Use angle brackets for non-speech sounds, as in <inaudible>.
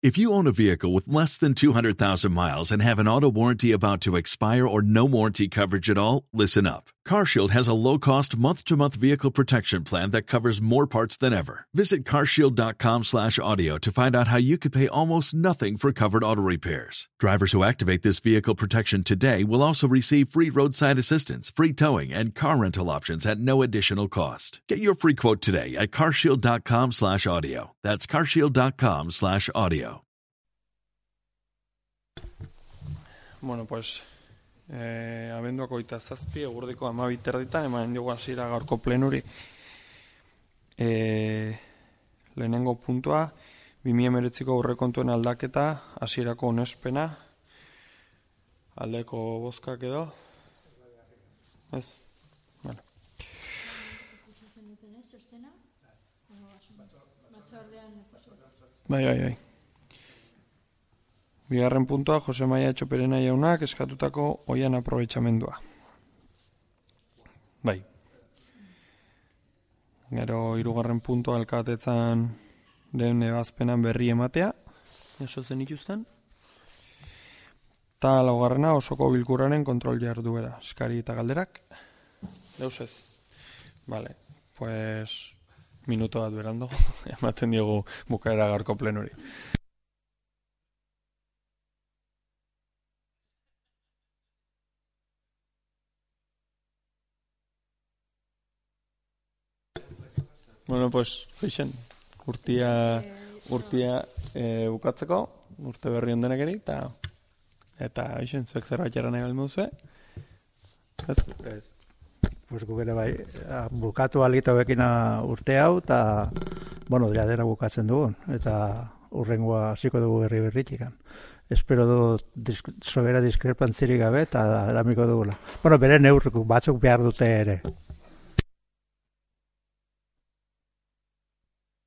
If you own a vehicle with less than 200,000 miles and have an auto warranty about to expire or no warranty coverage at all, listen up. CarShield has a low-cost month-to-month vehicle protection plan that covers more parts than ever. Visit carshield.com/audio to find out how you could pay almost nothing for covered auto repairs. Drivers who activate this vehicle protection today will also receive free roadside assistance, free towing, and car rental options at no additional cost. Get your free quote today at carshield.com/audio. That's carshield.com/audio. Bueno, pues eh, abenduako oita zazpi, egurdiko amabiter ditan, eman dugu hasiera gaurko plenuri. Eh, lehenengo puntua, 2019ko aurrekontuen aldaketa, hasierako onespena, aldeko bozkak edo. Ez? Bueno. Bai, bai, bai. Bigarren puntua, Jose Maia Etxoperena jaunak eskatutako oian aprobetxamendua. Bai. Gero, irugarren puntua alkatetzan den ebazpenan berri ematea, eso zen ikusten. Ta laugarrena osoko bilkuraren kontrol jarduera, eskari eta galderak. Deus ez. Vale, pues minuto bat berando, <laughs> ematen diogu bukaera garko plenuri. Bueno, pues, feixen, urtia, urtia e, bukatzeko, urte berri ondenak eri, eta, eta, feixen, zuek zerbait jarra nahi balmo zuen. Ez? Ez. Pues gukere bai, a, bukatu algita bekina urte hau, eta, bueno, jadera bukatzen dugun, eta urrengoa hasiko dugu berri berritikan. Espero du disk, sobera diskrepantzirik gabe, eta eramiko dugula. Bueno, bere neurrik batzuk behar dute ere.